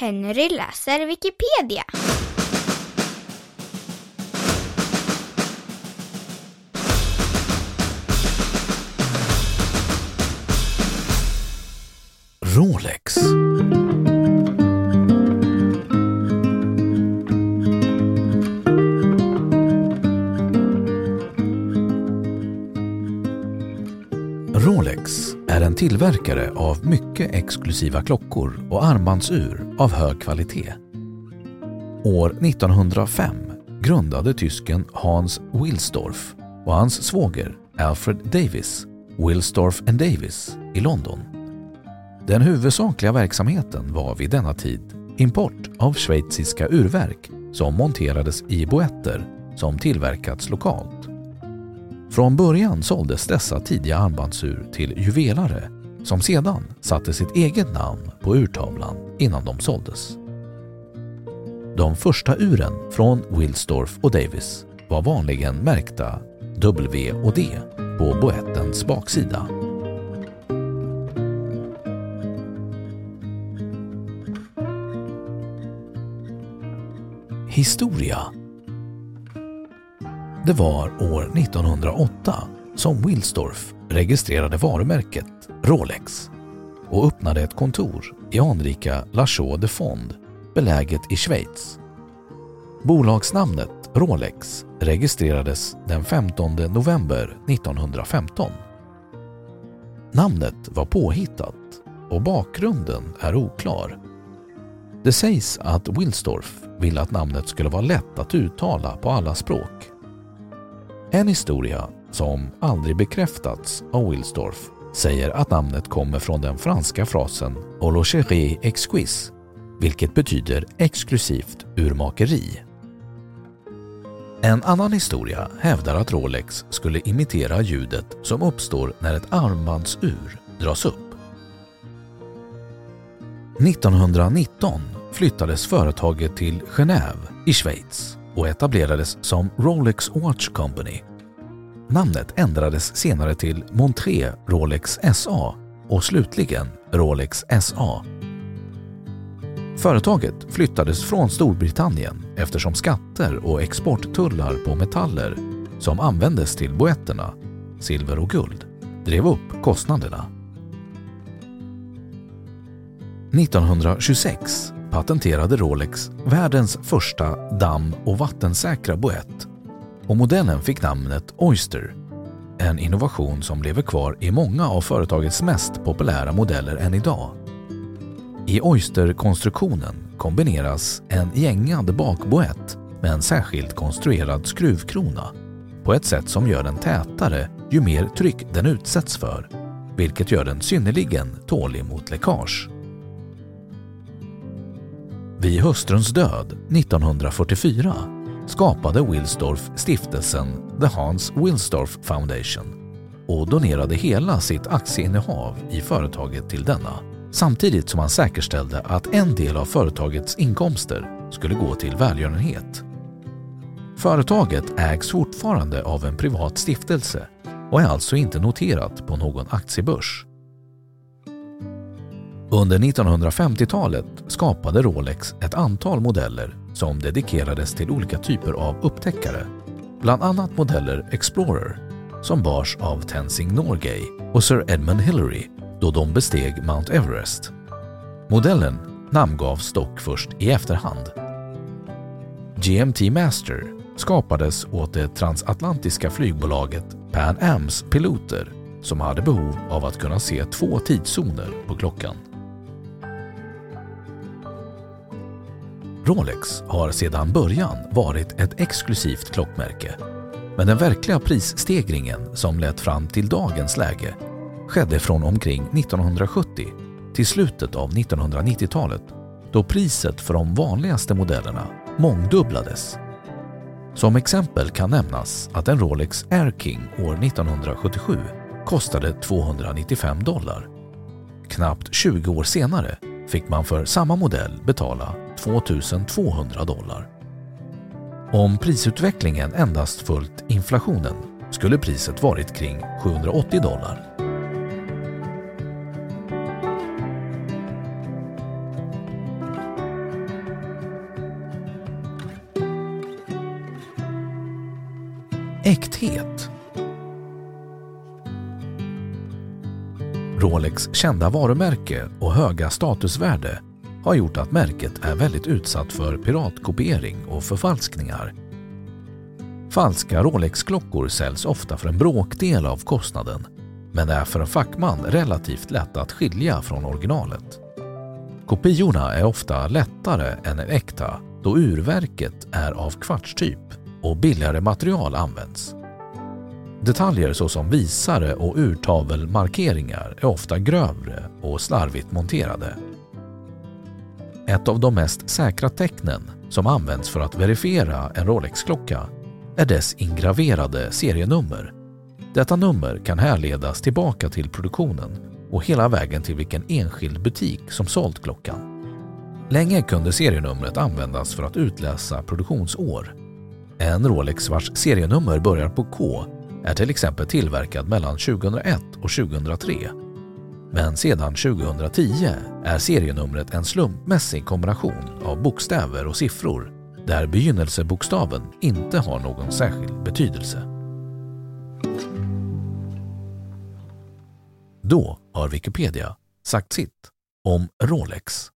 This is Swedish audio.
Henry läser Wikipedia. Rolex. Rolex är en tillverkare av mycket exklusiva klockor och armbandsur av hög kvalitet. År 1905 grundade tysken Hans Wilsdorf och hans svåger Alfred Davis Wilsdorf Davis i London. Den huvudsakliga verksamheten var vid denna tid import av schweiziska urverk som monterades i boetter som tillverkats lokalt. Från början såldes dessa tidiga armbandsur till juvelare som sedan satte sitt eget namn på urtavlan innan de såldes. De första uren från Wilsdorf och Davis var vanligen märkta W och D på boettens baksida. Historia det var år 1908 som Wilsdorf registrerade varumärket Rolex och öppnade ett kontor i anrika La Chaux de Fond beläget i Schweiz. Bolagsnamnet Rolex registrerades den 15 november 1915. Namnet var påhittat och bakgrunden är oklar. Det sägs att Wilsdorf ville att namnet skulle vara lätt att uttala på alla språk. En historia som aldrig bekräftats av Wilsdorf säger att namnet kommer från den franska frasen “Holocherie exquis” vilket betyder exklusivt urmakeri. En annan historia hävdar att Rolex skulle imitera ljudet som uppstår när ett armbandsur dras upp. 1919 flyttades företaget till Genève i Schweiz och etablerades som Rolex Watch Company. Namnet ändrades senare till Montré Rolex SA och slutligen Rolex SA Företaget flyttades från Storbritannien eftersom skatter och exporttullar på metaller som användes till boetterna, silver och guld, drev upp kostnaderna. 1926 patenterade Rolex världens första damm och vattensäkra boett och modellen fick namnet Oyster, en innovation som lever kvar i många av företagets mest populära modeller än idag. I Oyster-konstruktionen kombineras en gängad bakboett med en särskilt konstruerad skruvkrona på ett sätt som gör den tätare ju mer tryck den utsätts för, vilket gör den synnerligen tålig mot läckage. Vid hustruns död 1944 skapade Wilsdorf stiftelsen The Hans Wilsdorf Foundation och donerade hela sitt aktieinnehav i företaget till denna samtidigt som han säkerställde att en del av företagets inkomster skulle gå till välgörenhet. Företaget ägs fortfarande av en privat stiftelse och är alltså inte noterat på någon aktiebörs. Under 1950-talet skapade Rolex ett antal modeller som dedikerades till olika typer av upptäckare. Bland annat modeller Explorer som bars av Tenzing Norgay och Sir Edmund Hillary då de besteg Mount Everest. Modellen namngavs dock först i efterhand. GMT Master skapades åt det transatlantiska flygbolaget Pan Ams piloter som hade behov av att kunna se två tidszoner på klockan. Rolex har sedan början varit ett exklusivt klockmärke men den verkliga prisstegringen som lett fram till dagens läge skedde från omkring 1970 till slutet av 1990-talet då priset för de vanligaste modellerna mångdubblades. Som exempel kan nämnas att en Rolex Air King år 1977 kostade 295 dollar. Knappt 20 år senare fick man för samma modell betala 2200 dollar. Om prisutvecklingen endast följt inflationen skulle priset varit kring 780 dollar. Äkthet Rolex kända varumärke och höga statusvärde har gjort att märket är väldigt utsatt för piratkopiering och förfalskningar. Falska Rolex-klockor säljs ofta för en bråkdel av kostnaden men är för en fackman relativt lätt att skilja från originalet. Kopiorna är ofta lättare än en äkta då urverket är av kvartstyp och billigare material används. Detaljer såsom visare och urtavelmarkeringar är ofta grövre och slarvigt monterade. Ett av de mest säkra tecknen som används för att verifiera en Rolex-klocka är dess ingraverade serienummer. Detta nummer kan härledas tillbaka till produktionen och hela vägen till vilken enskild butik som sålt klockan. Länge kunde serienumret användas för att utläsa produktionsår. En Rolex vars serienummer börjar på K är till exempel tillverkad mellan 2001 och 2003. Men sedan 2010 är serienumret en slumpmässig kombination av bokstäver och siffror där begynnelsebokstaven inte har någon särskild betydelse. Då har Wikipedia sagt sitt om Rolex.